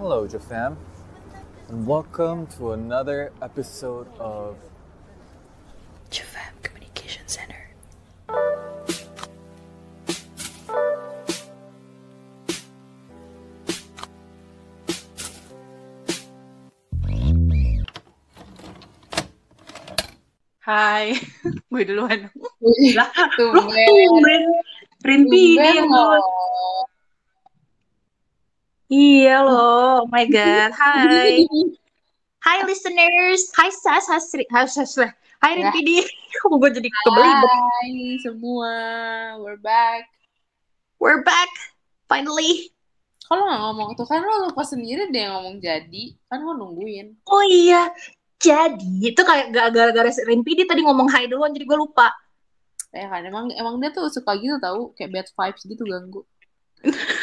Hello, Jafam, and welcome to another episode of Jafam Communication Center. Hi. gue duluan. Lah, Tumben. tumben. Rinti Tumben dia loh. Iya loh, oh my god. Hai. Hai listeners. Hai Sas, Hasri. Hai Sas lah. Hai Ya. Rinti di. Kok gue jadi kebeli. Hai semua, we're back. We're back. Finally. Kalau nggak ngomong tuh kan lo lupa sendiri deh yang ngomong jadi, kan lo nungguin. Oh iya. Jadi, itu kayak ga- gara-gara di tadi ngomong hai duluan, jadi gue lupa. Ya kan emang emang dia tuh suka gitu tahu kayak bad vibes gitu ganggu.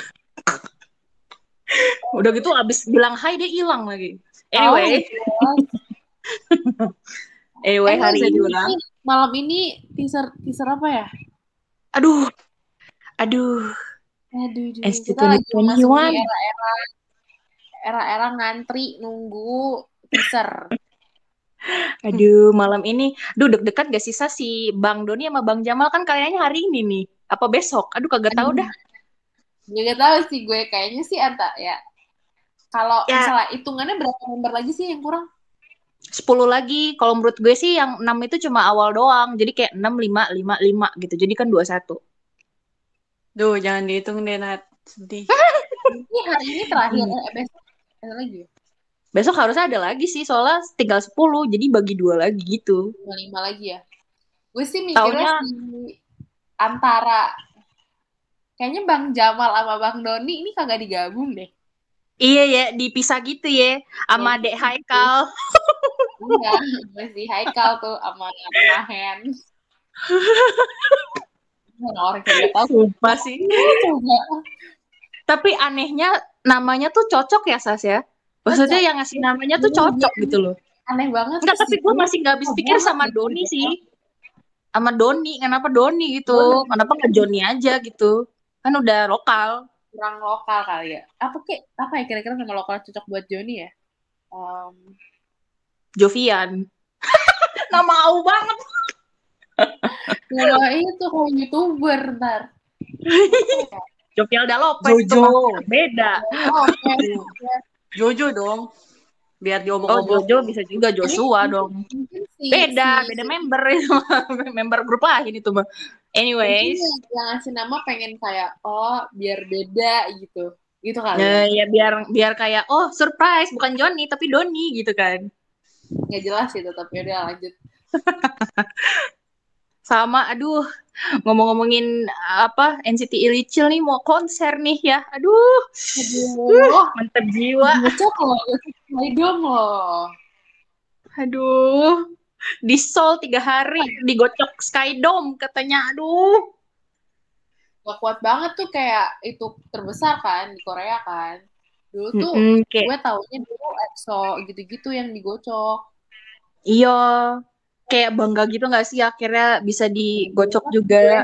Udah gitu abis bilang hai dia hilang lagi. Anyway, Oh, anyway Eh, hari ini. malam ini teaser teaser apa ya? Aduh. Aduh. Aduh, aduh. Kita lagi 2021. memasuki era-era era-era ngantri nunggu teaser. Aduh, malam ini, aduh deg-degan gak sih Sa, si Bang Doni sama Bang Jamal kan kayaknya hari ini nih, apa besok? Aduh kagak tahu dah. Juga tahu sih gue kayaknya sih anta ya. Kalau Ya. misalnya hitungannya berapa member lagi sih yang kurang? 10 lagi, kalau menurut gue sih yang 6 itu cuma awal doang, jadi kayak 6, 5, 5, 5 gitu, jadi kan 21. Duh, jangan dihitung deh, Nat. Sedih. Ini hari ini terakhir eh, besok ada lagi ya? Besok harusnya ada lagi sih, soalnya tinggal 10, jadi bagi dua lagi gitu. Cuma lima lagi ya. Gue sih mikirnya Taunya- di antara kayaknya Bang Jamal sama Bang Doni ini kagak digabung deh. Iya ya, dipisah gitu ya, sama Iya. Dek Haikal. Iya, masih Haikal tuh sama Mahen. Mana orang gak tahu Sumpah sih. coba. Tapi anehnya namanya tuh cocok ya, Sas ya? Maksudnya yang ngasih namanya tuh Iya, cocok gitu loh. Aneh banget. Enggak, tapi gue masih nggak habis pikir sama Doni sih. Sama Doni, kenapa Doni gitu? Kenapa nggak Joni aja gitu? Kan udah lokal. kurang lokal kali ya. Apa kek apa ya kira-kira nama lokal cocok buat Joni ya? Em, Jovian. Nama au banget. Nama itu kalau youtuber ntar. Jovial itu Jojo. beda. Oh, oke. Jojo dong. Biar Oh, diomong-omong. Jojo bisa juga Joshua dong. Beda, beda member itu. member grup lain itu mah. Anyways, mungkin yang, ngasih nama pengen kayak oh biar beda gitu. Gitu kali. ya, Ya. ya biar biar kayak oh surprise bukan Johnny tapi Doni gitu kan. Nggak jelas itu tapi udah lanjut. Sama aduh ngomong-ngomongin apa NCT Illicil nih mau konser nih ya. Aduh, Aduh, mantep jiwa. cocok loh. Idom loh. Aduh, di Seoul tiga hari digocok Skydome katanya. Aduh, Gak kuat banget tuh kayak itu terbesar kan di Korea kan. Dulu tuh Mm-mm, kayak gue taunya dulu EXO gitu-gitu yang digocok. iya, kayak bangga gitu nggak sih akhirnya bisa digocok juga.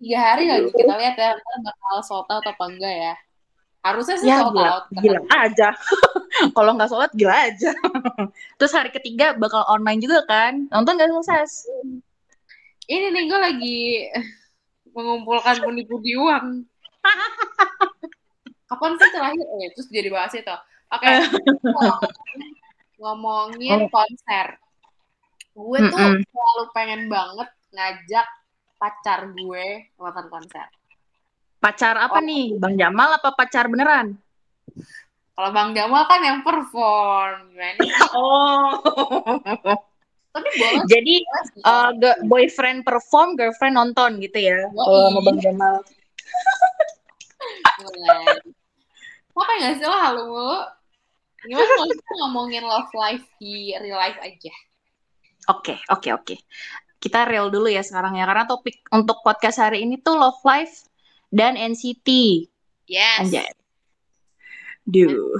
tiga hari lagi kita lihat ya bakal sold out apa enggak ya harusnya sih Ya sold gila, out gila aja. Kalau nggak sholat gila aja. Terus hari ketiga bakal online juga kan? Nonton nggak sukses? ini nih gue lagi mengumpulkan pundi-pundi uang kapan sih terakhir eh terus jadi bahas itu oke ngomongin konser gue tuh selalu pengen banget ngajak pacar gue nonton konser Pacar apa Oh. nih? Bang Jamal apa pacar beneran? kalau bang Jamal kan yang perform? Oh. tapi boleh Jadi uh, boyfriend perform, girlfriend nonton gitu ya. Kalau sama Bang Jamal. Boleh. Apa nggak sih lo halu mulu? Gimana kalau kita ngomongin love life di real life aja? Oke, oke, oke. Kita real dulu ya sekarang ya, karena topik untuk podcast hari ini tuh love life dan NCT. Yes. Anjay. Duh.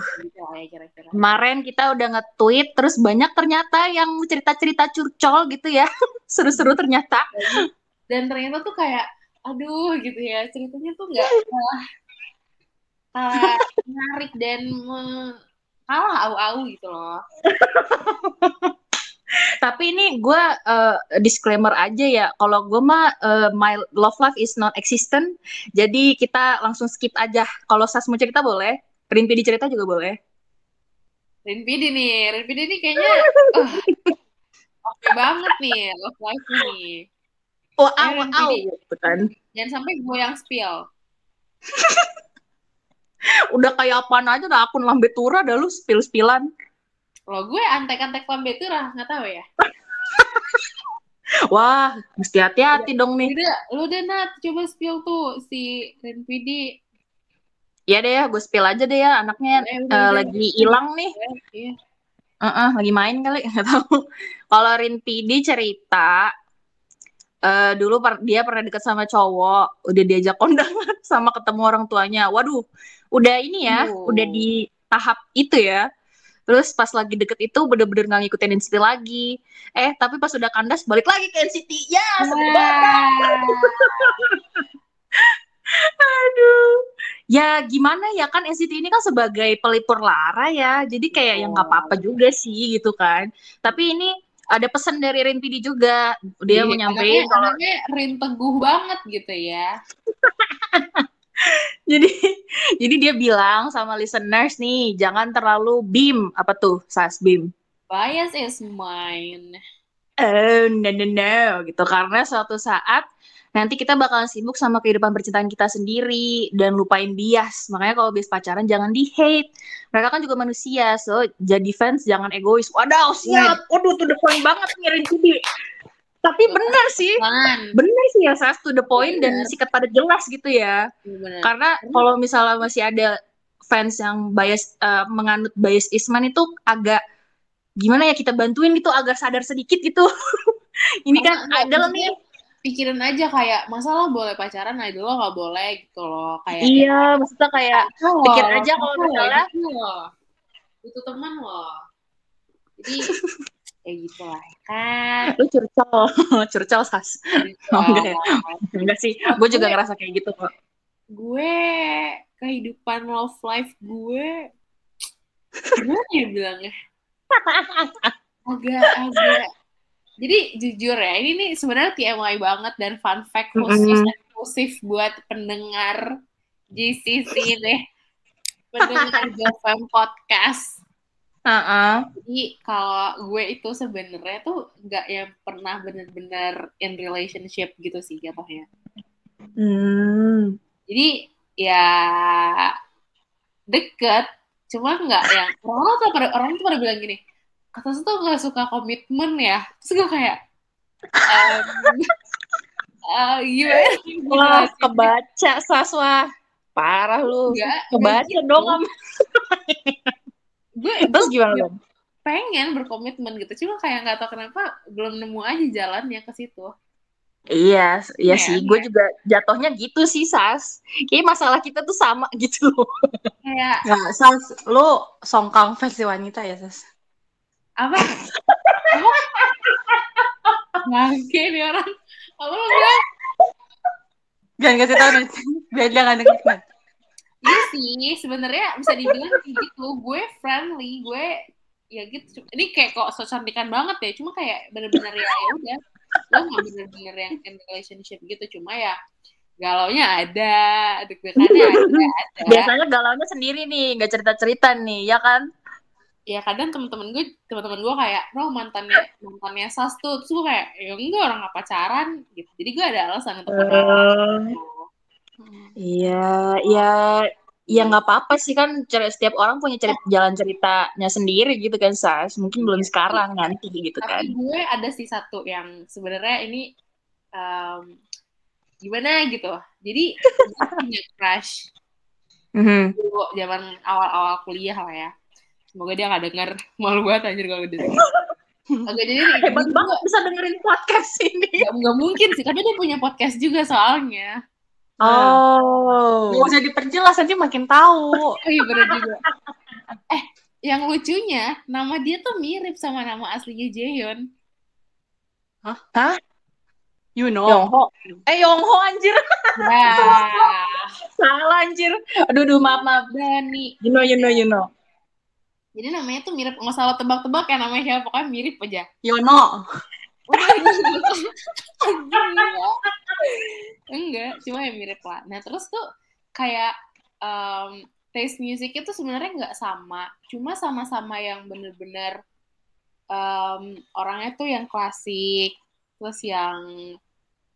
Kemarin kita udah nge-tweet, terus banyak ternyata yang cerita-cerita curcol gitu ya. Seru-seru ternyata. Dan ternyata tuh kayak, aduh gitu ya, ceritanya tuh nggak, wah, kalah menarik dan me- kalah au-au gitu loh. Tapi ini gue eh, disclaimer aja ya. Kalau gue mah eh, my love life is not existent. Jadi kita langsung skip aja. Kalau Sas mau cerita boleh. Rimpi dicerita juga boleh. Rinpidi nih, Rinpidi nih kayaknya uh, oke banget nih love life nih. Rimpi. gitu kan. Jangan sampai gue yang spill. Udah kayak apaan aja udah akun lambe tura dah lu spill-spillan. Loh gue antek-antek lambe turah, nggak tahu ya. Wah, mesti hati-hati dong nih. Udah, lu deh Nat, coba spill tuh si Rinpidi. Iya deh ya, gue spill aja deh ya. Anaknya Eh, eh, udah. lagi hilang nih. Iya. Heeh, lagi main kali, nggak tahu. Kalau Rinpidi cerita, eh dulu per- dia pernah deket sama cowok, udah diajak kondangan sama ketemu orang tuanya. Waduh, udah ini ya, Aduh. udah di tahap itu ya. Terus pas lagi deket itu bener-bener nggak ngikutin NCT lagi. Eh, tapi pas udah kandas balik lagi ke NCT. Ya, banget. Aduh. Ya gimana ya kan NCT ini kan sebagai pelipur lara ya. Jadi kayak yang nggak apa-apa juga sih gitu kan. Tapi ini ada pesan dari Rinpidi juga. Dia Iya, anaknya, kalau Rin teguh banget gitu ya. jadi jadi dia bilang sama listeners nih, jangan terlalu bim apa tuh? Sas bim. Bias is mine. Oh, no, no, no, gitu. Karena suatu saat nanti kita bakalan sibuk sama kehidupan percintaan kita sendiri dan lupain bias. Makanya kalau bias pacaran jangan di hate. Mereka kan juga manusia, so jadi fans jangan egois. Wadaw, siap. Waduh, the point banget nih Rinci. Tapi benar sih, benar sih ya Sas, to the point dan Bener. sikat pada jelas gitu ya. bener. Karena kalau misalnya masih ada fans yang bias eh, menganut bias Isman itu agak gimana ya kita bantuin gitu agar sadar sedikit gitu. Ini kan nggak, idol nih. Pikirin aja kayak masalah boleh pacaran, idol lo nggak boleh gitu loh. Kayak Iya, maksudnya kayak Oh, pikir aja kalau ya, misalnya-. Itu teman loh. Jadi kayak gitu lah ya kan. lu curcol, curcol sas. Gitu Oh, enggak ya? Enggak sih, gue juga ngerasa kayak gitu kok. Gue kehidupan love life gue gimana ya bilangnya? Agak agak jadi jujur ya, ini nih sebenarnya TMI banget dan fun fact khusus Mm-mm. eksklusif buat pendengar GCC deh. Pendengar GoFam Podcast. Heeh. Jadi kalau gue itu sebenarnya tuh nggak yang pernah bener-bener in relationship gitu sih jatuhnya. Hmm. Jadi ya deket, cuma nggak yang orang tuh pada orang tuh pada bilang gini, kata tuh nggak suka komitmen ya. Terus gue kayak, ehm, eh, gimana? Wah, kebaca sas wah. Parah lu. Nggak, nggak Kebaca gitu. dong. Gue Terus gimana dong? pengen berkomitmen gitu, cuma kayak nggak tahu kenapa belum nemu aja jalannya ke situ. Iya, iya Iya, sih. Gue juga jatuhnya gitu sih, Sas. Kayaknya masalah kita tuh sama gitu loh. Kayak Nggak, Sas, lu songkang versi wanita ya, Sas? apa? Bangke nih orang. Apa lo bilang? Jangan kasih tau biar dia nggak denger. Iya sih, sebenarnya bisa dibilang kayak gitu. Gue friendly, gue ya gitu. Ini kayak kok so cantikan banget ya. Cuma kayak bener-bener ya ya udah. Lo nggak bener-bener yang in relationship gitu. Cuma ya galaunya ada, deg-degannya ada, ada. Biasanya galaunya sendiri nih, nggak cerita-cerita nih, ya kan? Ya kadang teman-teman gue, teman-teman gue kayak, bro mantannya mantannya Sas tuh, terus gue kayak, ya enggak orang nggak pacaran gitu. Jadi gue ada alasan untuk menolak. Iya, ya, ya nggak apa-apa sih kan. Setiap orang punya cerita, jalan ceritanya sendiri gitu kan, Sas. Mungkin belum sekarang, nanti gitu kan. Tapi gue ada sih satu yang sebenarnya ini em, gimana gitu. Jadi punya crush Mhm. dulu zaman awal-awal kuliah lah ya. Semoga dia nggak denger. Malu banget anjir kalau dia denger. Oke, jadi Hebat banget bisa dengerin podcast ini. nggak nggak mungkin sih, tapi dia punya podcast juga soalnya. Oh. Nggak usah diperjelas, nanti makin tahu. Oh iya bener juga. Eh, yang lucunya, nama dia tuh mirip sama nama aslinya Jaehyun. You know. Yongho. Eh, Yongho anjir. Nah, Salah anjir. Aduh, aduh maaf maaf. Dani. You know, you know, you know. Jadi namanya tuh mirip nggak salah tebak-tebak ya namanya siapa pokoknya mirip aja. Yono. Udah gitu. Enggak. Cuma ya mirip lah. Nah terus tuh kayak um, taste music itu sebenarnya nggak sama, cuma sama-sama yang bener-bener um, orangnya tuh yang klasik, terus yang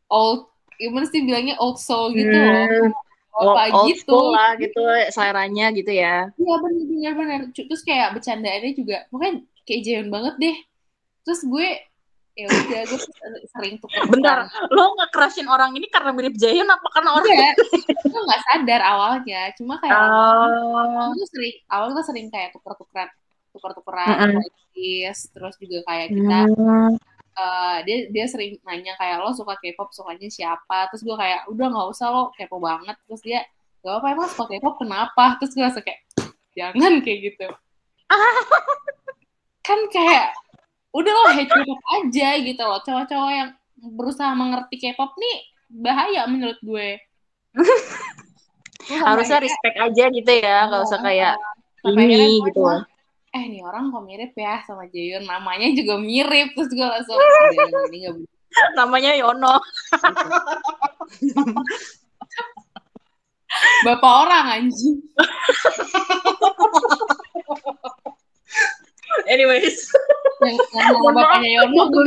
old, gimana sih bilangnya old soul gitu loh. Apa old gitu. school lah gitu seleranya gitu ya. Iya bener-bener bener. Terus kayak bercandaannya juga, pokoknya kayak Jaehyun banget deh. Terus gue ya udah gue sering tuker Bentar, lo nge-crushin orang ini karena mirip Jaehyun apa karena orang Enggak, gue nggak sadar awalnya. Cuma kayak Oh. itu sering awal kita sering kayak tuker-tukeran tuker-tukeran Mm-mm. playlist, terus juga kayak kita Hmm. eh, dia dia sering nanya kayak lo suka K-pop sukanya siapa terus gue kayak udah nggak usah lo K-pop banget terus dia gak apa emang suka K-pop kenapa terus gue rasa kayak jangan kayak gitu kan kayak udah lo hate K-pop aja gitu loh cowok-cowok yang berusaha mengerti K-pop nih bahaya menurut gue Harusnya respect aja gitu ya, nggak usah kayak ini gitu loh. eh nih orang kok mirip ya sama Jaehyun namanya juga mirip terus gue langsung "Udah, ini gak bener." Namanya Yono. bapak orang anjing Anyways. Yang, yang bapaknya Yono gue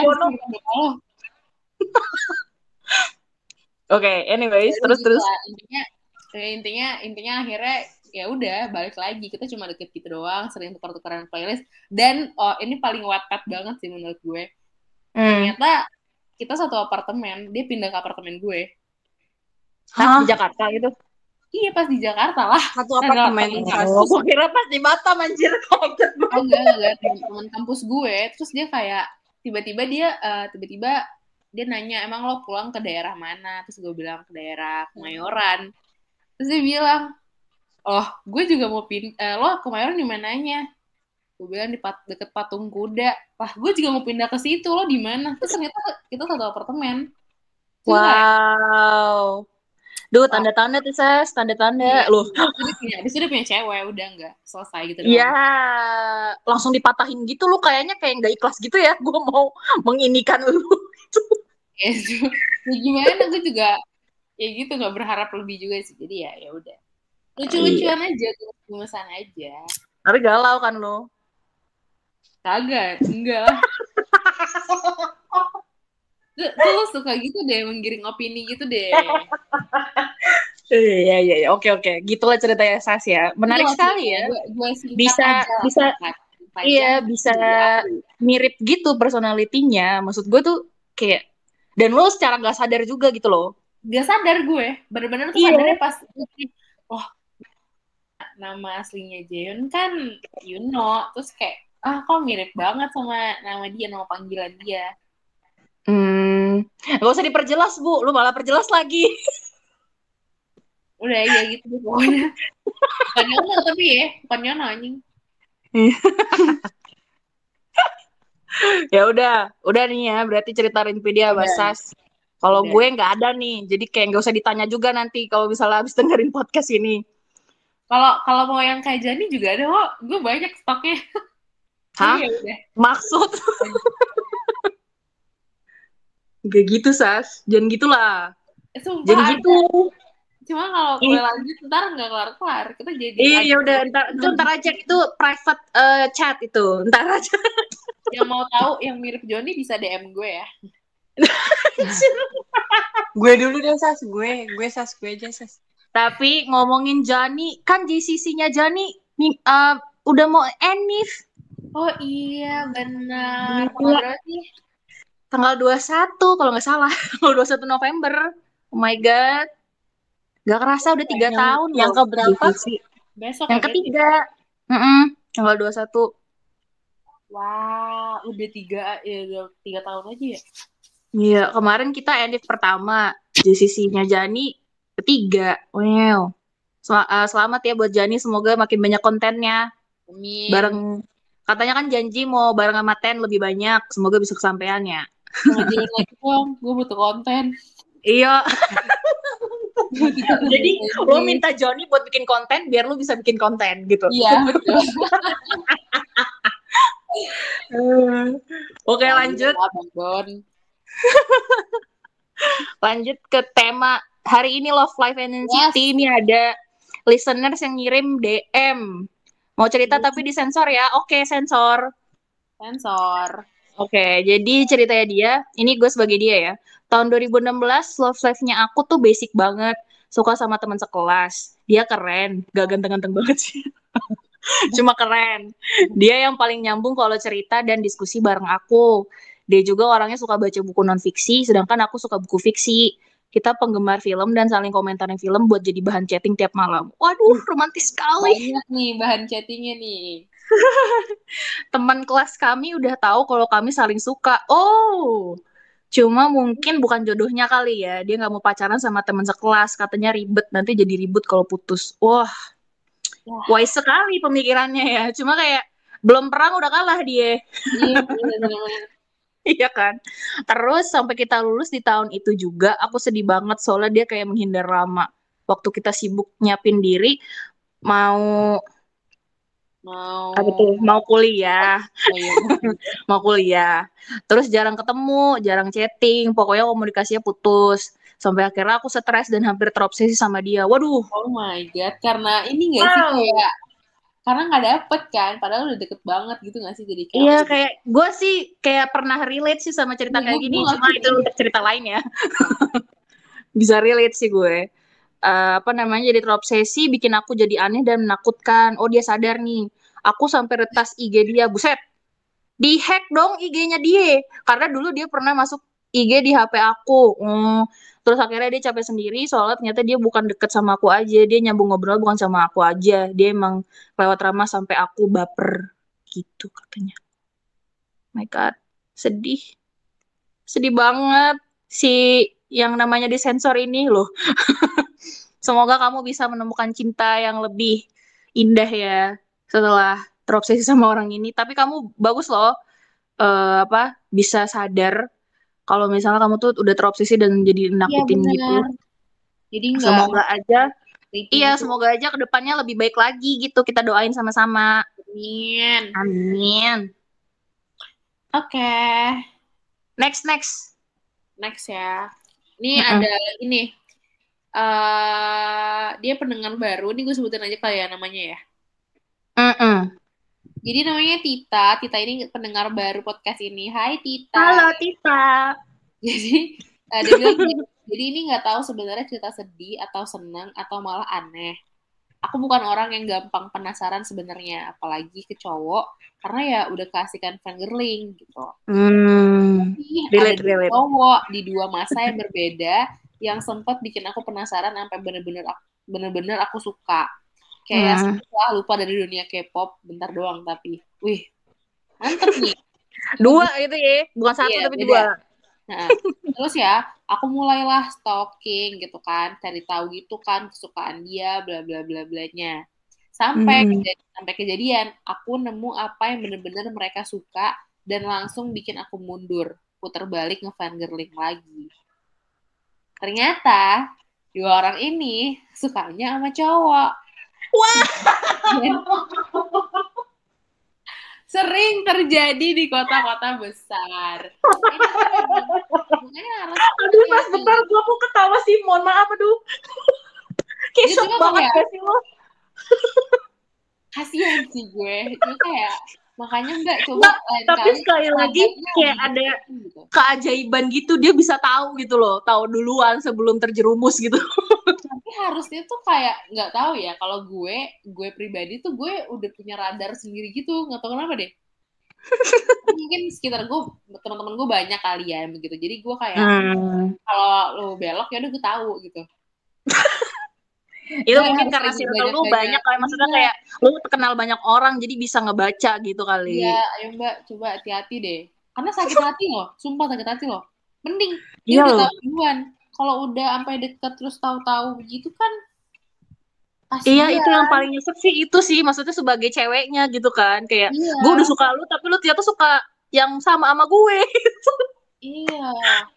Yono. Oke, anyways, terus terus. intinya ya, intinya intinya akhirnya ya udah balik lagi kita cuma deket gitu doang sering tukar-tukaran playlist dan oh ini paling wattpad banget sih menurut gue Hmm. ternyata kita satu apartemen dia pindah ke apartemen gue Hah? Di Jakarta gitu. Iya pas di Jakarta lah. Satu Nah, apartemen. Oh, gue kira pas di Batam anjir kaget oh enggak enggak temen kampus gue terus dia kayak tiba-tiba dia eh, tiba-tiba dia nanya emang lo pulang ke daerah mana? Terus gue bilang ke daerah Kemayoran. Terus dia bilang oh gue juga mau pin eh, lo Kemayoran di mananya? Gue bilang di pat- deket patung kuda. Lah gue juga mau pindah ke situ lo di mana? Terus ternyata kita satu apartemen. Terus kayak, Wow. Duh, tanda-tanda tuh, Ses. Tanda-tanda. Iya. Loh, Abis dia punya, abis itu dia punya cewek, udah enggak selesai gitu. Iya, langsung dipatahin gitu lu kayaknya kayak nggak ikhlas gitu ya. Gue mau menginikan lu. ya, itu. ya gimana gue juga ya gitu nggak berharap lebih juga sih jadi ya ya udah lucu-lucuan aja gemes-gemesan aja Tapi galau kan lu. kagak enggak tuh, tuh lo suka gitu deh menggiring opini gitu deh Iya, iya, iya. Oke, oke. Gitulah ceritanya Sas ya. Menarik Itu sekali maksudnya, ya. gue, gue singkat Bisa- aja bisa-. Panjang Iya, bisa mirip gitu personalitinya. Maksud gue tuh kayak dan lu secara nggak sadar juga gitu loh. gak sadar gue bener-bener tuh Iya. sadarnya pas oh nama aslinya Jeon kan Yuno terus kayak ah kok mirip banget sama nama dia nama panggilan dia Hmm, gak usah diperjelas bu, lu malah perjelas lagi. udah ya gitu deh pokoknya bukan tapi ya bukan anjing ya udah, udah nih ya. Berarti cerita Rinpedia Udah. Basas. Kalau gue nggak ada nih, jadi kayak nggak usah ditanya juga nanti kalau misalnya habis dengerin podcast ini. kalau kalau mau yang kayak Jani juga ada kok gue banyak stoknya Hah? Ya Maksud? Gak gitu, Sas. Jangan gitulah. Eh, sumpah Jangan ada. gitu. cuma kalau gue lanjut ntar nggak kelar kelar kita jadi Iya, ya udah, ntar, itu ntar aja itu private eh, chat itu, ntar aja. yang mau tahu yang mirip Joni bisa DM gue ya Gue dulu deh Sas, gue, gue Sas, gue aja Sas. Tapi ngomongin Jani, kan JCC-nya Jani nih, eh, udah mau enif oh iya benar sih tanggal 21 kalau nggak salah, tanggal 21 November. Oh my god. Gak kerasa udah tiga tahun yang keberapa? JCC. besok Yang ya, ketiga. Mm-mm, tanggal 21. Wah, udah tiga ya udah tiga tahun aja ya. Iya, kemarin kita edit pertama, JCC-nya Jani ketiga. Wow. Sel- eh, selamat ya buat Jani, semoga makin banyak kontennya. Amin. Bareng katanya kan janji mau bareng sama Ten lebih banyak, semoga bisa kesampaiannya. Jalan lagi dong, gue butuh konten. Iya. Jadi lo minta Johnny buat bikin konten biar lo bisa bikin konten gitu. Iya, betul. Oke lanjut lanjut ke tema hari ini Love Life and Yes. City ini ada listeners yang ngirim DM. Mau cerita Yes. tapi disensor ya? Oke sensor. Sensor. Oke, jadi ceritanya dia, ini gue sebagai dia ya. Tahun 2016, love life-nya aku tuh basic banget. Suka sama teman sekelas. Dia keren, gak ganteng-ganteng banget sih. Cuma keren. Dia yang paling nyambung kalau cerita dan diskusi bareng aku. Dia juga orangnya suka baca buku non-fiksi, sedangkan aku suka buku fiksi. Kita penggemar film dan saling komentarin film buat jadi bahan chatting tiap malam. Waduh, romantis sekali. Banyak nih bahan chattingnya nih. teman kelas kami udah tahu kalau kami saling suka. Oh, cuma mungkin bukan jodohnya kali ya. Dia nggak mau pacaran sama teman sekelas. Katanya ribet, nanti jadi ribut kalau putus. Wah, Wah. wise sekali pemikirannya ya. Cuma kayak belum perang udah kalah dia. Iya. Iya kan? Terus sampai kita lulus di tahun itu juga, aku sedih banget soalnya dia kayak menghindar lama. Waktu kita sibuk nyiapin diri, mau Mau. apa tuh? Mau kuliah. Oh, iya. mau kuliah. Terus jarang ketemu, jarang chatting, pokoknya komunikasinya putus. Sampai akhirnya aku stres dan hampir terobsesi sama dia. Waduh, Oh my god, karena ini gak sih Wow. kayak karena nggak dapet kan, padahal udah deket banget gitu gak sih jadi kayak iya kayak gue sih kayak pernah relate sih sama cerita Iya, kayak gini, cuma itu untuk cerita lain ya. Bisa relate sih gue. Eh, apa namanya jadi terobsesi, bikin aku jadi aneh dan menakutkan. Oh dia sadar nih, aku sampai retas IG dia, buset. Dihack dong IG-nya dia, karena dulu dia pernah masuk IG di HP aku. Hmm, Terus akhirnya dia capek sendiri soalnya ternyata dia bukan deket sama aku aja, dia nyambung ngobrol bukan sama aku aja. Dia emang lewat ramah sampai aku baper gitu katanya. My God, sedih. Sedih banget si yang namanya disensor ini loh. Semoga kamu bisa menemukan cinta yang lebih indah ya setelah terobsesi sama orang ini. Tapi kamu bagus loh, eh, apa bisa sadar kalau misalnya kamu tuh udah terobsesi dan jadi Iya nakutin gitu. benar. Jadi nggak Semoga aja, iya gitu. semoga aja ke depannya lebih baik lagi gitu. Kita doain sama-sama. Amin. Amin. Oke, Next next. next ya. Ini Mm-mm. ada lagi nih. eh dia pendengar baru, ini gue sebutin aja kali ya namanya ya. Mm-mm. Jadi namanya Tita. Tita ini pendengar baru podcast ini. Hai Tita. Halo Tita. Jadi eh, dia bilang gini, jadi ini nggak tahu sebenarnya cerita sedih atau senang atau malah aneh. Aku bukan orang yang gampang penasaran sebenarnya, apalagi ke cowok, karena ya udah keasikan fangirling gitu. Hmm. Tapi Relate, ada relate. cowok di dua masa yang berbeda yang sempat bikin aku penasaran sampai bener-bener aku, bener-bener aku suka. Kayak Hmm. setelah lupa dari dunia K-pop, bentar doang tapi, wih, mantep nih. Dua itu ya, bukan satu Iya, tapi beda. dua. Nah, terus ya, aku mulailah stalking gitu kan, cari tahu gitu kan kesukaan dia, bla bla bla blanya. Sampai Hmm. kejadian, sampai kejadian, aku nemu apa yang bener-bener mereka suka dan langsung bikin aku mundur, puter balik ngefangirling lagi. Ternyata dua orang ini sukanya sama cowok. Wah. Dan sering terjadi di kota-kota besar. Ini Makanya harus Aduh mas, bentar gue mau ketawa sih, mohon maaf aduh. Kayak juga banget gak sih lo? kasihan sih gue. Itu kayak makanya enggak coba lain Tapi kali sekali lagi kayak ada gitu. keajaiban gitu, dia bisa tahu gitu loh, tahu duluan sebelum terjerumus gitu. Tapi harusnya tuh kayak nggak tahu ya kalau gue gue pribadi tuh gue udah punya radar sendiri gitu nggak tahu kenapa deh. Mungkin sekitar gue teman-teman gue banyak kali ya begitu. Jadi gue kayak Hmm. kalau lo belok ya udah gue tahu gitu. Itu Gue mungkin karena circle lu banyak kayak maksudnya Iya. kayak lu kenal banyak orang jadi bisa ngebaca gitu kali. Iya, ayo Mbak, coba hati-hati deh. Karena sakit hati loh, sumpah sakit hati loh. Mending dia Iya udah tahu duluan. Kalau udah sampai deket terus tahu-tahu begitu kan Iya, kasihan. itu yang paling nyesek sih itu sih maksudnya sebagai ceweknya gitu kan kayak Iya. gue udah suka lu tapi lu ternyata suka yang sama sama gue. Iya.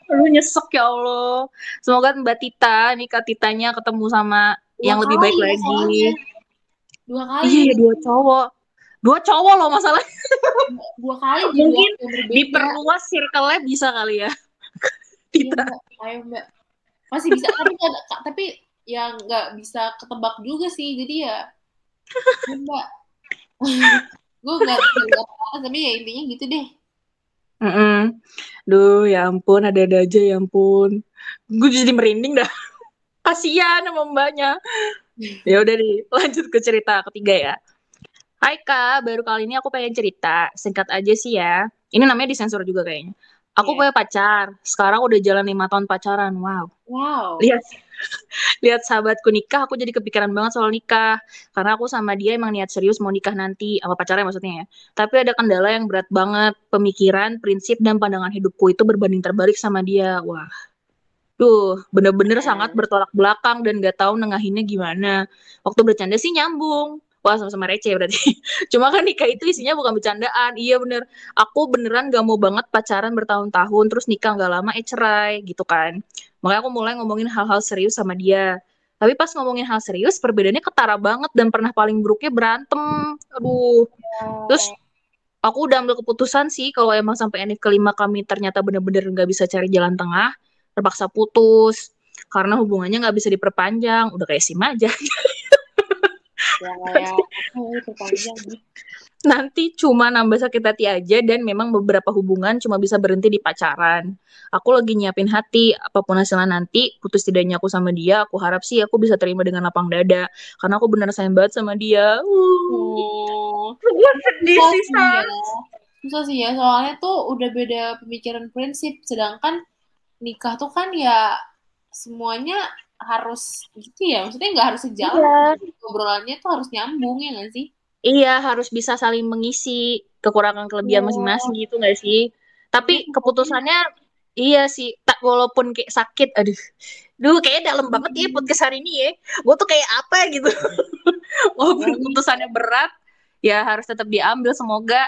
Lu nyesek ya Allah. Semoga Mbak Tita, nih Kak Titanya ketemu sama yang lebih baik lagi. Dua kali. Iya, dua cowok. Dua cowok loh masalahnya. Dua kali Mungkin. Diperluas circle-nya bisa kali ya. Iya, Tita. Ayo, Mbak. Masih bisa, tapi tapi yang nggak bisa ketebak juga sih. Jadi ya, ya, Mbak. gue nggak tapi ya intinya gitu deh. Mm-mm. Duh, ya ampun, ada-ada aja ya ampun. Gue jadi merinding dah. Kasihan sama mbaknya. Ya udah nih, lanjut ke cerita ketiga ya. Hai Kak, baru kali ini aku pengen cerita. Singkat aja sih ya. Ini namanya disensor juga kayaknya. Aku Iya. punya pacar. Sekarang udah jalan lima tahun pacaran. Wow. Wow. Lihat lihat sahabatku nikah, aku jadi kepikiran banget soal nikah. Karena aku sama dia emang niat serius mau nikah nanti, sama pacarnya maksudnya ya. Tapi ada kendala yang berat banget. Pemikiran, prinsip, dan pandangan hidupku itu berbanding terbalik sama dia. Wah. Duh, bener-bener sangat bertolak belakang dan gak tahu nengahinnya gimana. Waktu bercanda sih nyambung. Wah, sama-sama receh berarti. Cuma kan nikah itu isinya bukan bercandaan. Iya bener. Aku beneran gak mau banget pacaran bertahun-tahun, terus nikah gak lama, eh cerai gitu kan. Makanya aku mulai ngomongin hal-hal serius sama dia. Tapi pas ngomongin hal serius, perbedaannya ketara banget dan pernah paling buruknya berantem. Aduh. Terus aku udah ambil keputusan sih kalau emang sampai enif kelima kami ternyata bener-bener nggak bisa cari jalan tengah, terpaksa putus. Karena hubungannya nggak bisa diperpanjang, udah kayak sim aja. Ya, ya. Nanti cuma nambah sakit hati aja dan memang beberapa hubungan cuma bisa berhenti di pacaran. Aku lagi nyiapin hati, apa pun hasilnya nanti, putus tidaknya aku sama dia, aku harap sih aku bisa terima dengan lapang dada. Karena aku bener sayang banget sama dia. Uh, Oh. gue sedih sih, ya. Susah sih ya, soalnya tuh udah beda pemikiran prinsip. Sedangkan nikah tuh kan ya semuanya harus gitu ya. Maksudnya nggak harus sejalan. Obrolannya tuh harus nyambung ya nggak sih? Iya, harus bisa saling mengisi kekurangan kelebihan Iya. masing-masing gitu nggak sih? Tapi Iya, keputusannya iya sih, tak walaupun kayak sakit, aduh. Duh, kayaknya dalam banget ya podcast hari ini ya. Gue tuh kayak apa gitu. walaupun Iya. keputusannya berat, ya harus tetap diambil. Semoga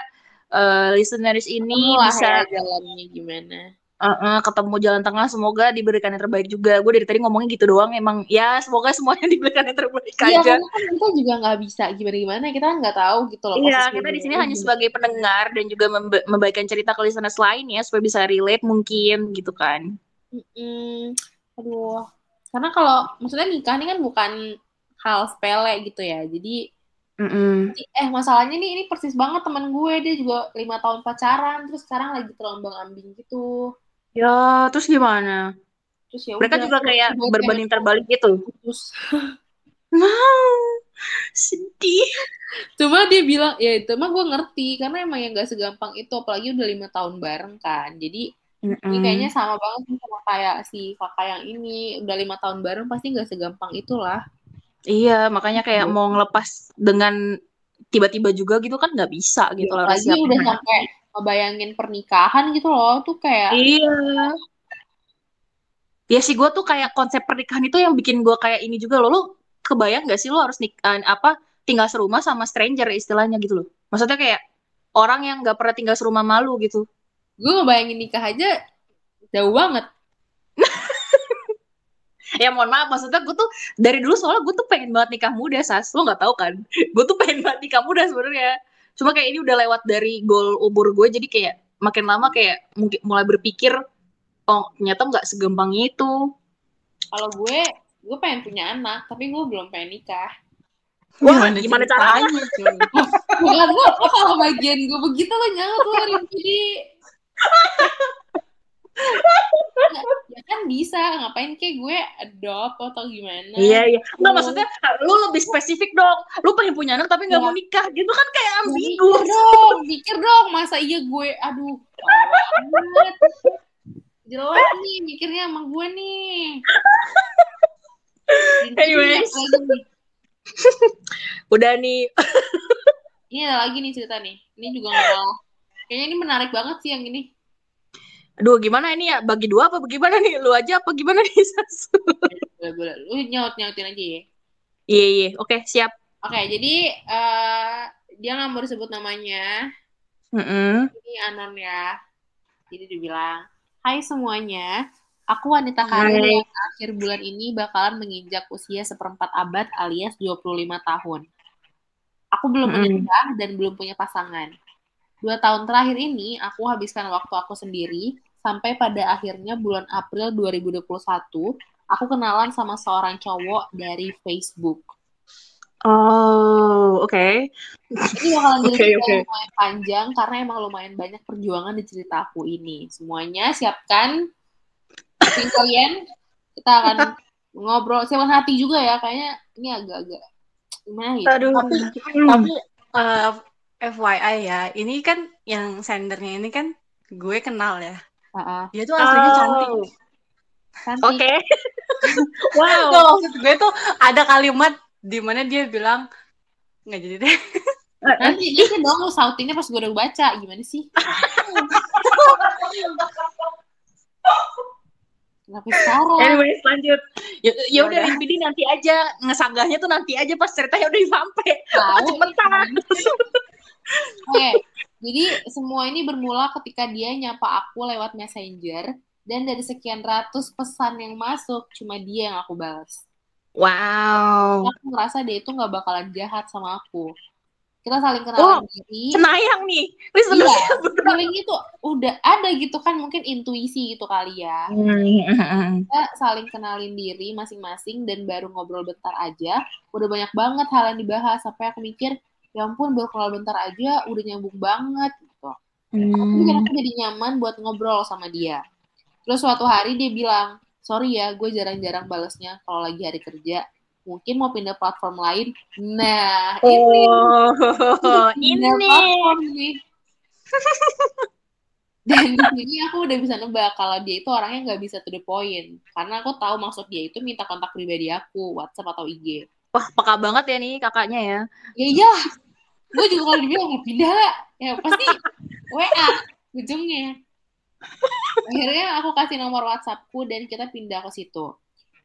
eh, listeners ini bisa ya jalannya gimana. Eh, eh, ketemu jalan tengah. Semoga diberikan yang terbaik juga. Gue dari tadi ngomongnya gitu doang. Emang ya semoga semuanya diberikan yang terbaik Iya, aja. karena kan kita juga nggak bisa gimana-gimana. Kita kan nggak tahu gitu loh. Iya, kita di sini hanya gimana. sebagai pendengar dan juga memba- membagikan cerita ke listeners lain ya supaya bisa relate mungkin gitu kan. Mm-mm. Aduh. Karena kalau maksudnya nikah ini kan bukan hal sepele gitu ya. Jadi Mm-mm. eh masalahnya nih ini persis banget teman gue dia juga lima tahun pacaran terus sekarang lagi terombang ambing gitu. Ya, terus gimana? Terus ya Mereka udah, juga kayak berbanding terbalik gitu. putus. Nah, sedih. Cuma dia bilang ya itu mah gue ngerti karena emang yang gak segampang itu apalagi udah lima tahun bareng kan. Jadi ini Mm-mm. kayaknya sama banget sih sama kayak si kakak yang ini udah lima tahun bareng pasti nggak segampang itulah. Iya, makanya kayak mau ngelepas dengan tiba-tiba juga gitu kan nggak bisa gitu loh. harus Apalagi siapin udah sampai ngebayangin pernikahan gitu loh tuh kayak Iya. Ya sih gue tuh kayak konsep pernikahan itu yang bikin gue kayak ini juga loh. Lu kebayang gak sih lu harus nikah apa tinggal serumah sama stranger istilahnya gitu loh. Maksudnya kayak orang yang gak pernah tinggal serumah malu gitu. gue ngebayangin nikah aja jauh banget. Ya mohon maaf maksudnya gue tuh dari dulu soalnya gue tuh pengen banget nikah muda sas. Lu gak tahu kan? Gue tuh pengen banget nikah muda sebenarnya. Cuma kayak ini udah lewat dari goal umur gue jadi kayak makin lama kayak mungkin mulai berpikir oh ternyata nggak segampang itu. Kalau gue, gue pengen punya anak, tapi gue belum pengen nikah. Wah, gimana caranya? ceritanya, cuy? Bukan lo, lo kalau bagian gue begitu lo jangan lo jadi kan bisa, ngapain kayak gue adopt atau gimana? Iya iya. Nggak maksudnya lu lebih spesifik dong. Lu pengen punya anak tapi nggak Iya. mau nikah gitu kan kayak Ya, ambigu. Mikir dong, mikir dong, masa iya gue, aduh, banget. Jelek nih mikirnya sama gue nih. Anyways. Udah nih. Ini ada lagi nih cerita nih. Ini juga nggak. Kayaknya ini menarik banget sih yang ini. Aduh gimana ini ya? Bagi dua apa bagaimana nih? Lu aja apa gimana nih? Sas? Boleh, boleh. Lu nyaut-nyautin aja ya. Iya iya. Oke siap. Oke, jadi eh dia nggak mau disebut namanya. Mm-mm. Ini anon ya. Jadi dibilang, Hai semuanya, aku wanita karir Hai. yang akhir bulan ini bakalan menginjak usia seperempat abad alias 25 tahun. Aku belum menikah dan belum punya pasangan. Dua tahun terakhir ini, aku habiskan waktu aku sendiri, sampai pada akhirnya bulan April 2021, aku kenalan sama seorang cowok dari Facebook. Oh, oke. Ini bakalan jadi oke. yang lumayan panjang karena emang lumayan banyak perjuangan di cerita aku ini. Semuanya siapkan kuping kalian. Kita akan ngobrol siapkan hati juga ya. Kayaknya ini agak-agak gimana gitu. Aduh. Tapi Hmm. tapi eh, FYI ya, ini kan yang sendernya ini kan gue kenal ya. Heeh. Dia tuh aslinya cantik. Oh, Cantik. Oke. wow. Tuh, maksud gue tuh ada kalimat di mana dia bilang nggak jadi deh. Nanti nanti dong lu sautinnya pas gue udah baca gimana sih? Kenapa sekarang? Anyways, lanjut. Ya, ya udah. Rinpidi nanti aja ngesanggahnya tuh nanti aja pas ceritanya udah sampai. Tahu cepetan. Oke, jadi semua ini bermula ketika dia nyapa aku lewat messenger dan dari sekian ratus pesan yang masuk cuma dia yang aku balas. Wow. Aku ngerasa dia itu nggak bakalan jahat sama aku. Kita saling kenalan diri. Cenayang nih. Wih, Iya, sebenarnya. feeling itu udah ada gitu kan mungkin intuisi gitu kali ya. Hmm. Kita saling kenalin diri masing-masing dan baru ngobrol bentar aja, udah banyak banget hal yang dibahas sampai aku mikir, ya ampun baru kenal bentar aja udah nyambung banget gitu. Aku pikir Hmm. aku jadi nyaman buat ngobrol sama dia. Terus suatu hari dia bilang, sorry ya, gue jarang-jarang balesnya kalau lagi hari kerja. Mungkin mau pindah platform lain. Nah, ini Oh, ini. platform nih. Dan di sini aku udah bisa nebak kalau dia itu orangnya nggak bisa to the point. Karena aku tahu maksud dia itu minta kontak pribadi aku, WhatsApp atau IG. Wah, peka banget ya nih kakaknya ya. Ya iya, gue juga kalau dibilang mau pindah, ya pasti WA ujungnya. Akhirnya aku kasih nomor WhatsAppku dan kita pindah ke situ.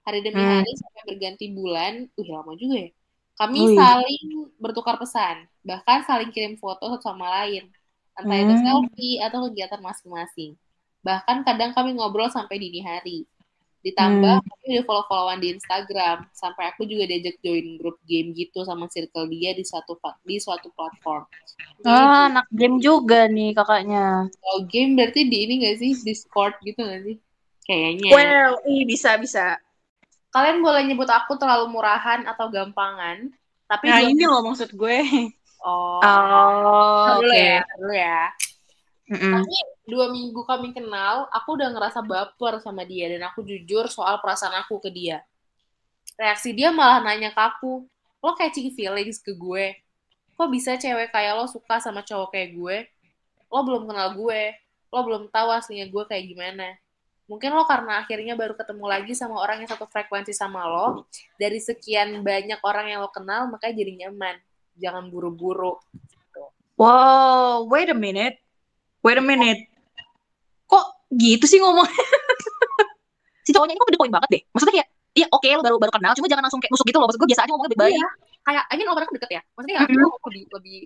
Hari demi Hmm. hari sampai berganti bulan, uh lama juga ya. Kami Wih. saling bertukar pesan, bahkan saling kirim foto satu sama lain. Entah itu Hmm. selfie atau kegiatan masing-masing. Bahkan kadang kami ngobrol sampai dini hari. Ditambah Hmm. kami udah follow-followan di Instagram, sampai aku juga diajak join grup game gitu sama circle dia di plat- di suatu platform. Jadi, Ah, anak game juga nih kakaknya. kalau game berarti di ini gak sih Discord gitu gak sih? Kayaknya. Well, ih bisa bisa. Kalian boleh nyebut aku terlalu murahan atau gampangan, tapi Nah ini loh maksud gue. oh, Oh, dulu oke. ya, dulu ya. Mm-mm. Tapi dua minggu kami kenal, aku udah ngerasa baper sama dia dan aku jujur soal perasaan aku ke dia. Reaksi dia malah nanya ke aku, lo catching feelings ke gue. Kok bisa cewek kayak lo suka sama cowok kayak gue? Lo belum kenal gue, lo belum tahu aslinya gue kayak gimana. Mungkin lo karena akhirnya baru ketemu lagi sama orang yang satu frekuensi sama lo, dari sekian banyak orang yang lo kenal, makanya jadi nyaman. Jangan buru-buru. Wow, wait a minute. Wait a minute. Kok gitu sih ngomongnya? si cowoknya ini kok the point banget deh. Maksudnya kayak, iya oke lo baru baru kenal, cuma jangan langsung kayak nusuk gitu loh. Maksud gue biasa aja ngomongnya baik-baik. Iya. Kayak, I mean orang kan deket ya. Maksudnya ya, Mm-mm. lo lebih, lebih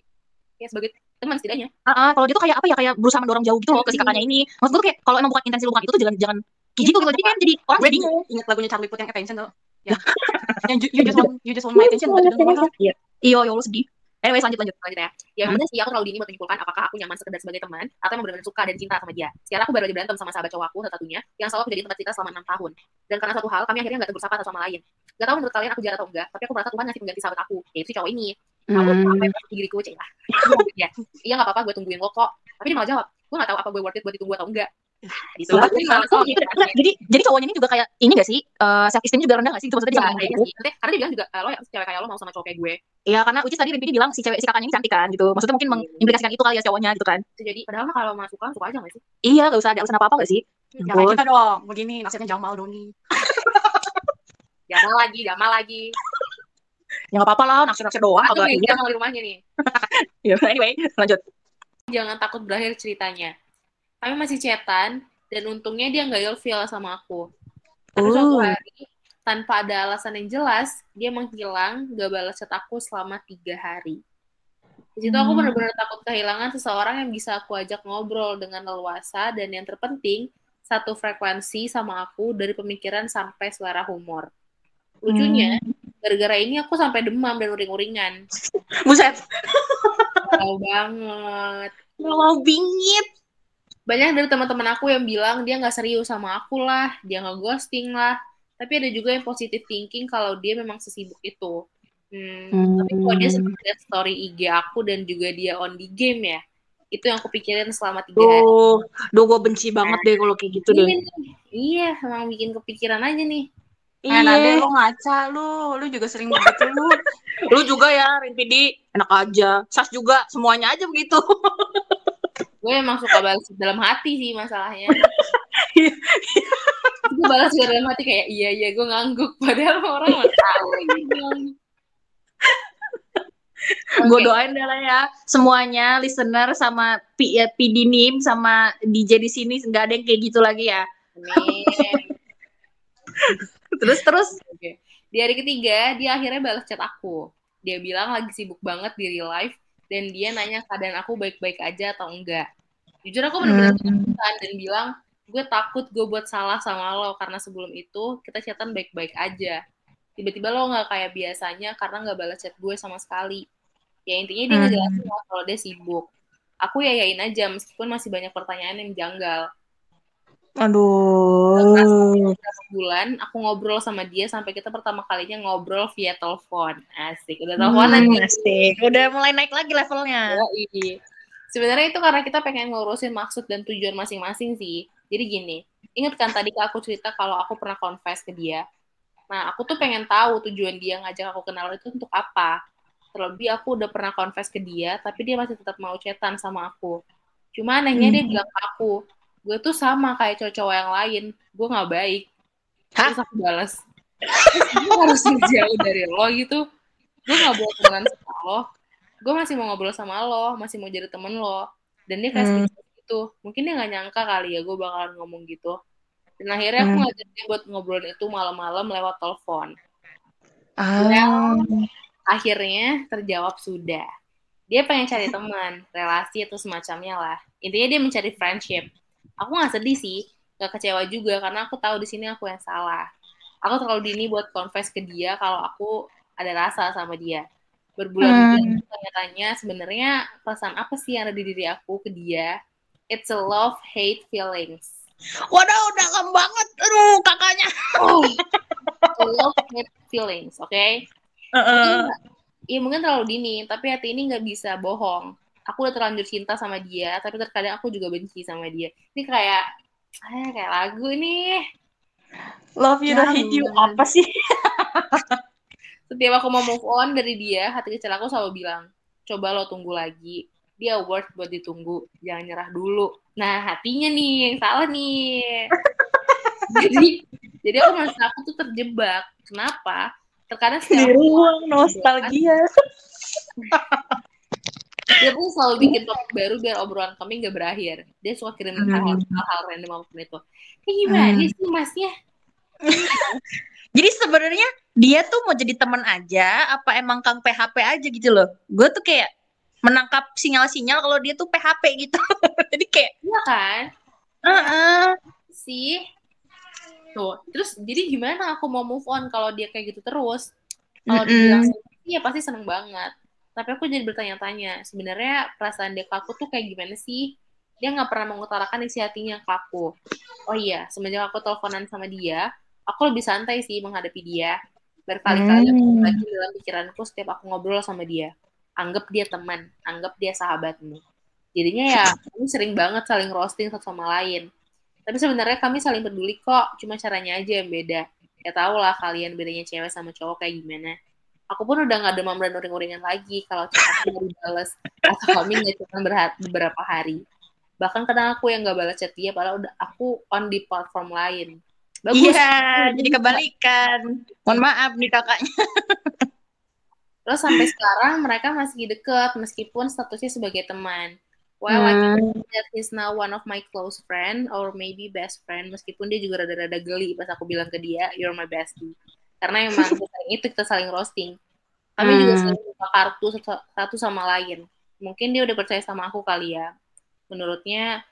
ya sebagai teman setidaknya. Ah, ah, kalau dia tuh kayak apa ya, kayak berusaha mendorong jauh gitu loh ke si kakaknya ini. Maksud gue tuh kayak, kalau emang bukan intensi lu bukan itu tuh jangan jangan kayak gitu gitu. Jadi kan jadi orang jadi bingung. inget lagunya Charlie Puth yang attention tuh. Ya. yang you, you just want you just want my attention. want it. Iya, iya, ya Allah sedih. Anyways, lanjut lanjut. Lanjut ya. Ya Hmm. udah sih, aku terlalu dini buat menyimpulkan apakah aku nyaman sekedar sebagai teman atau emang benar-benar suka dan cinta sama dia. Sekarang aku baru aja berantem sama sahabat cowok aku satu-satunya yang selalu menjadi tempat kita selama enam tahun. Dan karena satu hal, kami akhirnya nggak tegur sapa satu sama lain. Gak tahu menurut kalian aku jahat atau enggak, tapi aku merasa Tuhan ngasih pengganti sahabat aku, yaitu si cowok ini. Aku Hmm. apa yang diriku cek lah. ya. Iya nggak apa-apa, gue tungguin lo kok. Tapi dia malah jawab, gue nggak tahu apa gue worth it buat ditunggu atau enggak. Gitu. Kok kalau- gitu? Enggak, jadi jadi cowoknya ini juga kayak ini gak sih? Eh self esteem juga rendah gak sih? Itu maksudnya dia Iya, kayaknya gitu. Maksudnya, karena dia bilang juga, "Eh, lo ya cewek kayak lo mau sama cowok kayak gue. Iya, karena Uci tadi Rinpidi bilang si cewek si kakaknya ini cantik kan gitu. Maksudnya mungkin mengimplikasikan itu kali ya cowoknya gitu kan. Jadi, padahal mah kalau mah suka, suka aja gak sih? Iya, gak usah ada alasan apa-apa gak sih? Ya kayak kita dong. Begini nasibnya Jamal Doni. Jamal lagi, Jamal lagi. Ya gak apa-apa lah, naksir-naksir doang. Ini kan. Jamal di rumahnya nih. Ya, anyway, lanjut. jangan takut berakhir ceritanya. Kami masih chatan, dan untungnya dia nggak ilfeel sama aku. Tapi suatu Uh. hari, tanpa ada alasan yang jelas, dia menghilang, gak balas chat aku selama tiga hari. Di situ aku Hmm. benar-benar takut kehilangan seseorang yang bisa aku ajak ngobrol dengan leluasa, dan yang terpenting, satu frekuensi sama aku dari pemikiran sampai selera humor. Lucunya, gara-gara ini aku sampai demam dan uring-uringan. Buset. Galau banget. Mau bingit. Banyak dari teman-teman aku yang bilang dia nggak serius sama aku lah, dia nggak ghosting lah. Tapi ada juga yang positive thinking kalau dia memang sesibuk itu. Hmm, Tapi kalau dia sering lihat story IG aku dan juga dia on the game ya, itu yang aku pikirin selama tiga hari. Duh, duh gue benci banget deh kalau kayak gitu Iya, deh. nih. iya, emang bikin kepikiran aja nih. Eh, Nade, Iya. lu ngaca lu. Lu juga sering begitu lu. Lu juga ya, Rimpidi. Enak aja. Sas juga, semuanya aja begitu. Gue emang suka balas dalam hati sih masalahnya. Iya. gue balas dalam hati kayak iya iya gue ngangguk padahal orang nggak tahu ini gue ngangguk. Gue doain deh lah ya. Semuanya, listener sama P, ya, PD Nim sama DJ di sini nggak ada yang kayak gitu lagi ya. Terus terus. Oke. Di hari ketiga, dia akhirnya balas chat aku. Dia bilang lagi sibuk banget di real life, dan dia nanya keadaan aku baik-baik aja atau enggak. Jujur aku bener-bener ketakutan dan bilang, gue takut gue buat salah sama lo, karena sebelum itu kita chatan baik-baik aja. Tiba-tiba lo nggak kayak biasanya karena nggak balas chat gue sama sekali. Ya intinya dia Hmm. ngejelasin kalau dia sibuk. Aku yayain aja meskipun masih banyak pertanyaan yang janggal. Aduh. beberapa bulan aku ngobrol sama dia sampai kita pertama kalinya ngobrol via telepon asik udah teleponan Hmm, asik. Udah mulai naik lagi levelnya. Yoi. sebenarnya itu karena kita pengen ngurusin maksud dan tujuan masing-masing sih jadi gini ingat kan tadi aku cerita kalau aku pernah confess ke dia nah aku tuh pengen tahu tujuan dia ngajak aku kenal itu untuk apa terlebih aku udah pernah confess ke dia tapi dia masih tetap mau chatan sama aku cuma anehnya dia bilang ke aku gue tuh sama kayak cowok-cowok yang lain gue nggak baik Hah? terus aku balas gue harus jauh dari lo gitu gue nggak boleh temenan sama lo gue masih mau ngobrol sama lo masih mau jadi temen lo dan dia kayak Hmm. gitu mungkin dia nggak nyangka kali ya gue bakalan ngomong gitu dan akhirnya aku Hmm. ngajak dia buat ngobrolin itu malam-malam lewat telepon Ah. akhirnya terjawab sudah. Dia pengen cari teman, relasi atau semacamnya lah. Intinya dia mencari friendship. Aku nggak sedih sih, nggak kecewa juga karena aku tahu di sini aku yang salah. Aku terlalu dini buat confess ke dia kalau aku ada rasa sama dia. Berbulan-bulan Hmm. tanya-tanya sebenarnya perasaan apa sih yang ada di diri aku ke dia. It's a love hate feelings. Waduh, dalam banget. Aduh, kakaknya. Oh, love hate feelings, oke? Heeh. Iya mungkin terlalu dini, tapi hati ini nggak bisa bohong. Aku udah terlanjur cinta sama dia, tapi terkadang aku juga benci sama dia. Ini kayak, eh kayak lagu nih. Love you, Jangan. hate you. Apa sih? Setiap aku mau move on dari dia, hati kecil aku selalu bilang, coba lo tunggu lagi. Dia worth buat ditunggu, jangan nyerah dulu. Nah hatinya nih yang salah nih. jadi, jadi aku merasa aku tuh terjebak. Kenapa? Terkadang Di setiap ruang nostalgia. dia pun selalu bikin topik baru biar obrolan kami nggak berakhir. Dia suka kirim Hmm. hal-hal hal random apa pun itu. Kayak gimana Hmm. sih masnya? Jadi sebenarnya dia tuh mau jadi teman aja, apa emang kang PHP aja gitu loh? Gue tuh kayak menangkap sinyal-sinyal kalau dia tuh PHP gitu. Jadi kayak, Iya kan? Heeh. Sih. Tuh, terus jadi gimana aku mau move on kalau dia kayak gitu terus? Kalau Mm-mm. dibilang iya pasti seneng banget. Tapi aku jadi bertanya-tanya, sebenarnya perasaan dia ke aku tuh kayak gimana sih? Dia nggak pernah mengutarakan isi hatinya ke aku. Oh iya, semenjak aku teleponan sama dia, aku lebih santai sih menghadapi dia. Berkali-kali Hmm. lagi dalam pikiranku setiap aku ngobrol sama dia. Anggap dia teman, anggap dia sahabatmu. Jadinya ya, kami sering banget saling roasting satu sama lain. Tapi sebenarnya kami saling peduli kok, cuma caranya aja yang beda. Ya tau lah kalian bedanya cewek sama cowok kayak gimana. Aku pun udah gak demam dan uring-uringan lagi kalau chat aku nggak dibales atau kami nggak berha- beberapa hari. Bahkan kadang aku yang gak balas chat dia, padahal udah aku on di platform lain. Bagus. Iya, jadi kebalikan. Mohon maaf nih kakaknya. Terus sampai sekarang mereka masih deket meskipun statusnya sebagai teman. Well, I Hmm. think that he's now one of my close friend or maybe best friend meskipun dia juga rada-rada geli pas aku bilang ke dia you're my bestie. Karena emang sering itu kita saling roasting. Kami juga Hmm. sering buka kartu satu, sama lain. Mungkin dia udah percaya sama aku kali ya. Menurutnya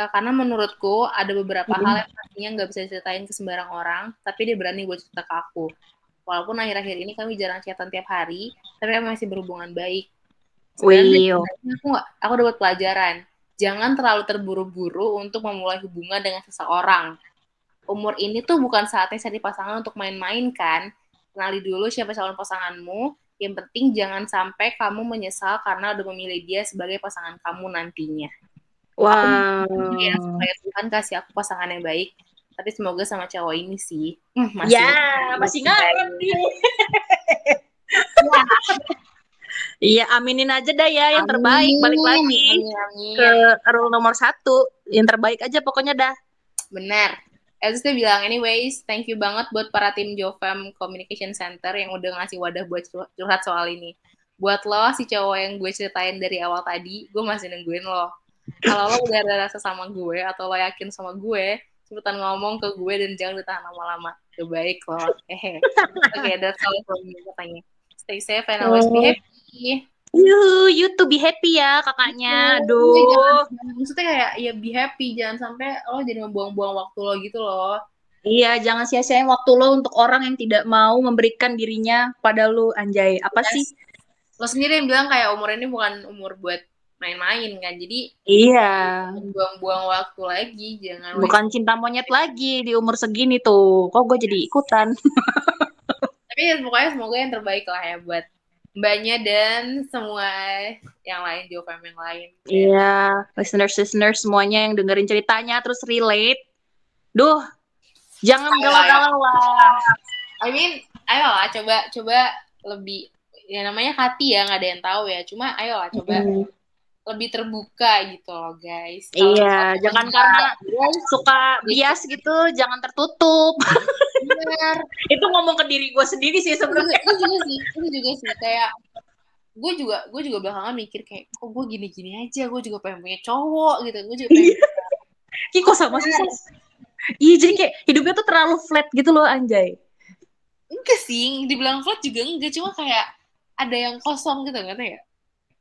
Eh, karena menurutku ada beberapa Mm-mm. hal yang pastinya nggak bisa diceritain ke sembarang orang, tapi dia berani buat cerita ke aku. Walaupun akhir-akhir ini kami jarang chatan tiap hari, tapi kami masih berhubungan baik. Sebenarnya aku nggak, aku dapat pelajaran. Jangan terlalu terburu-buru untuk memulai hubungan dengan seseorang. Umur ini tuh bukan saatnya cari pasangan untuk main-main kan. Kenali dulu siapa calon pasanganmu. Yang penting jangan sampai kamu menyesal karena udah memilih dia sebagai pasangan kamu nantinya. wow. Ya, supaya Tuhan kasih aku pasangan yang baik. Tapi semoga sama cowok ini sih. Hmm, masih Ya, masih ngarep nih. Iya, aminin aja dah ya yang terbaik. Balik lagi Amin, amin. ke rule nomor satu. Yang terbaik aja pokoknya dah. Benar. Terus dia bilang, anyways, thank you banget buat para tim Jovem Communication Center yang udah ngasih wadah buat curhat- soal ini. Buat lo, si cowok yang gue ceritain dari awal tadi, gue masih nungguin lo. Kalau lo udah ada rasa sama gue, atau lo yakin sama gue, cepetan ngomong ke gue dan jangan ditahan lama-lama. Kebaik lo. Hehe. Oke, that's all from me katanya. Stay safe and always be Oh. happy. Yuh, you to be happy ya kakaknya. Iya, Aduh. jangan- maksudnya kayak ya be happy jangan sampai lo jadi membuang-buang waktu lo gitu loh Iya, jangan sia-siain waktu lo untuk orang yang tidak mau memberikan dirinya pada lu, anjay. Apa Yes. sih? lo sendiri yang bilang kayak umur ini bukan umur buat main-main kan jadi Iya. buang-buang waktu lagi jangan Bukan cinta monyet lagi di umur segini tuh. Kok gue jadi ikutan? tapi ya pokoknya semoga yang terbaik lah ya buat mbaknya dan semua yang lain Jovem yang lain Iya, listeners-listeners semuanya yang dengerin ceritanya terus relate. Duh, jangan galau-galau lah. I mean ayo lah coba coba lebih ya namanya hati ya nggak ada yang tahu ya cuma ayo lah coba Mm, lebih terbuka gitu loh guys Iya, misalnya jangan karena guys, suka bias gitu, jangan tertutup. bener. Itu ngomong ke diri gue sendiri sih sebenarnya. itu juga sih itu juga sih kayak gue juga gue juga belakangan mikir kayak kok gue gini-gini aja gue juga pengen punya cowok gitu gue juga pengen Ih, kok sama sih? Iya, jadi kayak hidupnya tuh terlalu flat gitu loh, anjay. enggak sih dibilang flat juga enggak cuma kayak ada yang kosong gitu nggak ya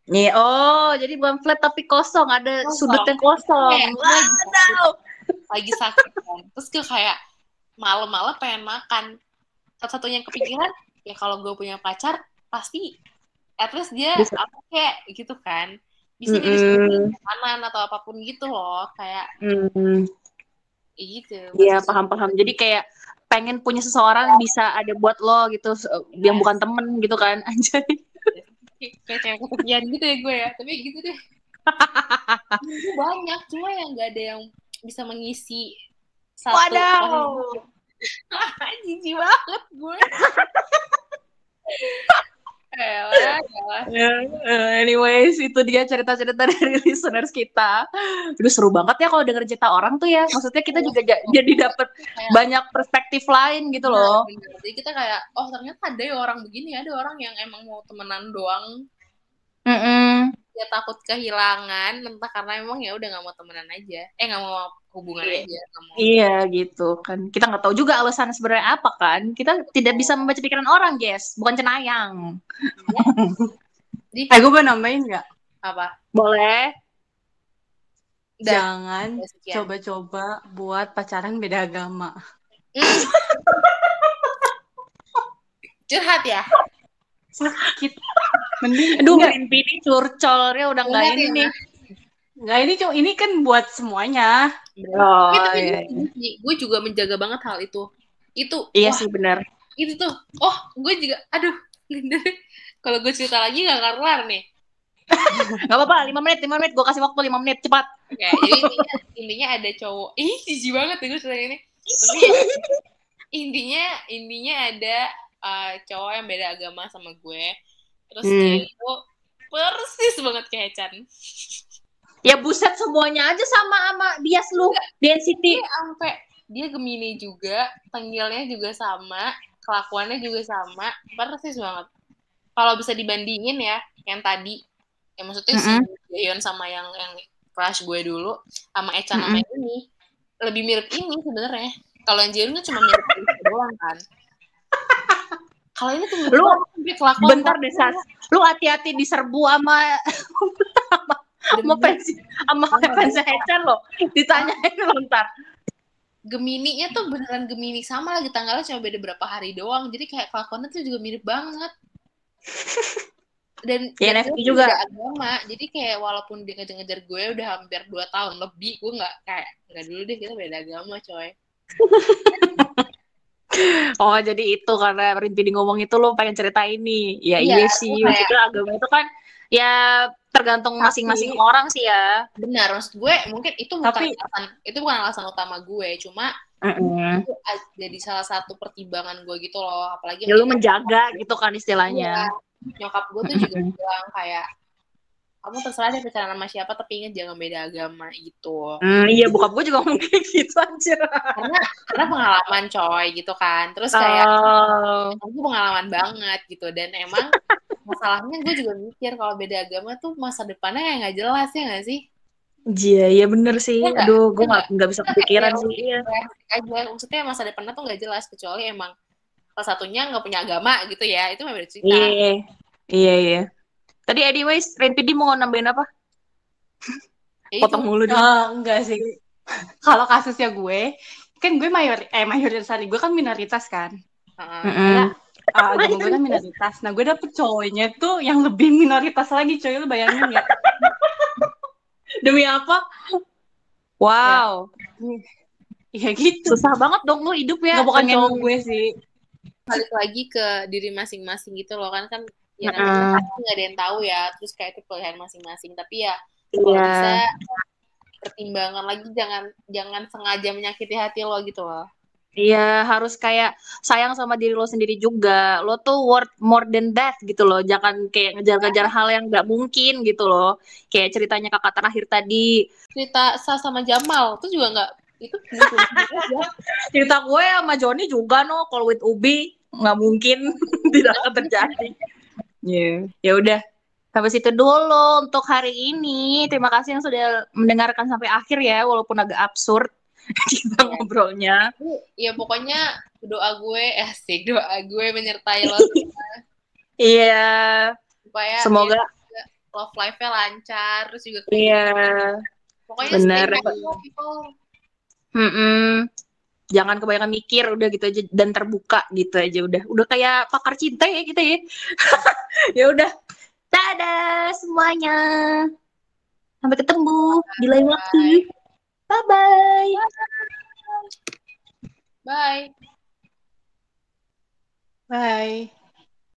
Nih, oh, jadi bukan flat tapi kosong, ada Kosong. sudut yang kosong. Kayak gue lagi sakit, Waduh. lagi sakit kan terus gue kayak malam-malam pengen makan satu-satunya yang kepikiran ya kalau gue punya pacar pasti at least dia apa kayak gitu kan bisa jadi Mm-mm. makanan atau apa pun gitu loh kayak Hmm. ya gitu Iya paham-paham. Jadi kayak pengen punya seseorang bisa ada buat lo gitu, yang bukan temen gitu kan, anjay. kayak kesepian gitu ya gue ya tapi gitu deh banyak cuma yang nggak ada yang bisa mengisi satu Waduh. jijik banget gue Elah, elah. Ya, eh, anyways, itu dia cerita-cerita dari listeners kita. Aduh seru banget ya kalau denger cerita orang tuh ya. Maksudnya kita juga ja- jadi dapet Kayak- banyak perspektif lain gitu loh. Bener. Jadi kita kayak, oh ternyata ada ya orang begini, ada orang yang emang mau temenan doang, Mm-mm. Dia takut kehilangan, entah karena emang ya udah nggak mau temenan aja, eh nggak mau hubungan Iya. aja, mau. Iya gitu kan. Kita nggak tahu juga alasan sebenarnya apa kan. Kita tidak bisa membaca pikiran orang, guys. Bukan cenayang. Jadi Eh, gue boleh nambahin nggak? apa? Boleh. Udah, Jangan coba-coba buat pacaran beda agama. Hmm. Curhat ya? Sakit. Mending Aduh, enggak, mimpi ini curcolnya udah nggak Curhat ini ya, nih. enggak, ini cuma ini kan buat semuanya. Oh, Tapi, tapi iya. gue juga menjaga banget hal itu. Itu, Iya wah, sih benar. itu tuh. Oh, gue juga, aduh, Linda, kalau gue cerita lagi gak kelar nih. Gak apa-apa, 5 menit, 5 menit. Gue kasih waktu 5 menit, cepat. Ya, jadi intinya, intinya ada cowok. Ih, jijik banget ya gue cerita ini. Tapi intinya, intinya ada uh, cowok yang beda agama sama gue. Terus Hmm. dia itu persis banget kayak Chan. Ya buset semuanya aja sama sama bias lu. Density. Dia sampai dia Gemini juga, tengilnya juga sama, kelakuannya juga sama, persis banget. Kalau bisa dibandingin ya, yang tadi, yang maksudnya si Jaehyun sama yang yang crush gue dulu, sama Echa sama yang ini, lebih mirip ini sebenarnya. Kalau yang Jaehyun kan cuma mirip itu doang kan. Kalau ini tuh Lu kelakuan. Bentar deh, Sas. Lu hati-hati diserbu sama sama pensi sama fansnya Hechan loh. Ditanyain lo ntar. Gemini-nya tuh beneran Gemini sama lagi tanggalnya cuma beda berapa hari doang. Jadi kayak kelakuannya tuh juga mirip banget. Dan Ya, dan NFT juga. beda agama. Jadi kayak walaupun dia ngejar-ngejar gue udah hampir 2 tahun lebih, gue nggak kayak nggak dulu deh kita beda agama, coy. Oh jadi itu karena Rinpidi ngomong itu lo pengen cerita ini. Ya Iya, iya, sih. Maksudnya agama itu kan ya tergantung masing-masing orang sih ya. Benar, maksud gue mungkin itu bukan Tapi- alasan itu bukan alasan utama gue, cuma Mm-mm. itu a- jadi salah satu pertimbangan gue gitu loh, apalagi Ya lu sama menjaga gitu kan istilahnya. Iya, nyokap gue tuh juga bilang kayak kamu terserah deh pacaran sama siapa tapi ingat jangan beda agama gitu Hmm, iya bokap gue juga kayak gitu anjir. karena karena pengalaman coy gitu kan terus kayak Oh. aku pengalaman banget gitu dan emang masalahnya gue juga mikir kalau beda agama tuh masa depannya kayak nggak jelas ya nggak sih Iya, iya bener sih. Iya nggak? Aduh, gue Iya nggak nggak bisa kepikiran sih. Iya. Realistik aja maksudnya masa depannya tuh nggak jelas kecuali emang salah satunya nggak punya agama gitu ya itu beda cerita Iya, iya, iya. Tadi anyways, Renpidi mau nambahin apa? Ya itu. Potong mulu deh. Ah, enggak sih. Kalau kasusnya gue, kan gue mayor eh mayoritas hari gue kan minoritas kan. Heeh. Mm-mm. Ah, agama gue kan minoritas. Nah, gue dapet cowoknya tuh yang lebih minoritas lagi, coy. Lu bayangin ya? Demi apa? Wow, Iya gitu. susah banget dong lu hidup ya. Nggak bukan cowok gue sih. balik lagi ke diri masing-masing gitu loh kan kan ya namanya pasti nggak ada yang tahu ya terus kayak itu pilihan masing-masing tapi ya kalau Iya. bisa pertimbangan lagi jangan jangan sengaja menyakiti hati lo gitu loh Iya, harus kayak sayang sama diri lo sendiri juga. Lo tuh worth more than that gitu loh. Jangan kayak ngejar-ngejar hal yang nggak mungkin gitu loh. Kayak ceritanya kakak terakhir tadi. cerita Sa sama Jamal itu juga nggak itu aja Cerita gue sama Joni juga no, kalau with Ubi nggak mungkin tidak akan terjadi. Iya. Ya udah. Sampai situ dulu untuk hari ini. Terima kasih yang sudah mendengarkan sampai akhir ya, walaupun agak absurd kita ngobrolnya. ya pokoknya doa gue asik doa gue menyertai lo Iya, supaya semoga ya, love life-nya lancar terus juga iya. pokoknya bener. stay people Mm-mm. Jangan kebanyakan mikir, udah gitu aja dan terbuka gitu aja udah. Udah kayak pakar cinta ya kita ya. ya udah. Dadah semuanya. Sampai ketemu di lain waktu. Bye bye. bye Bye.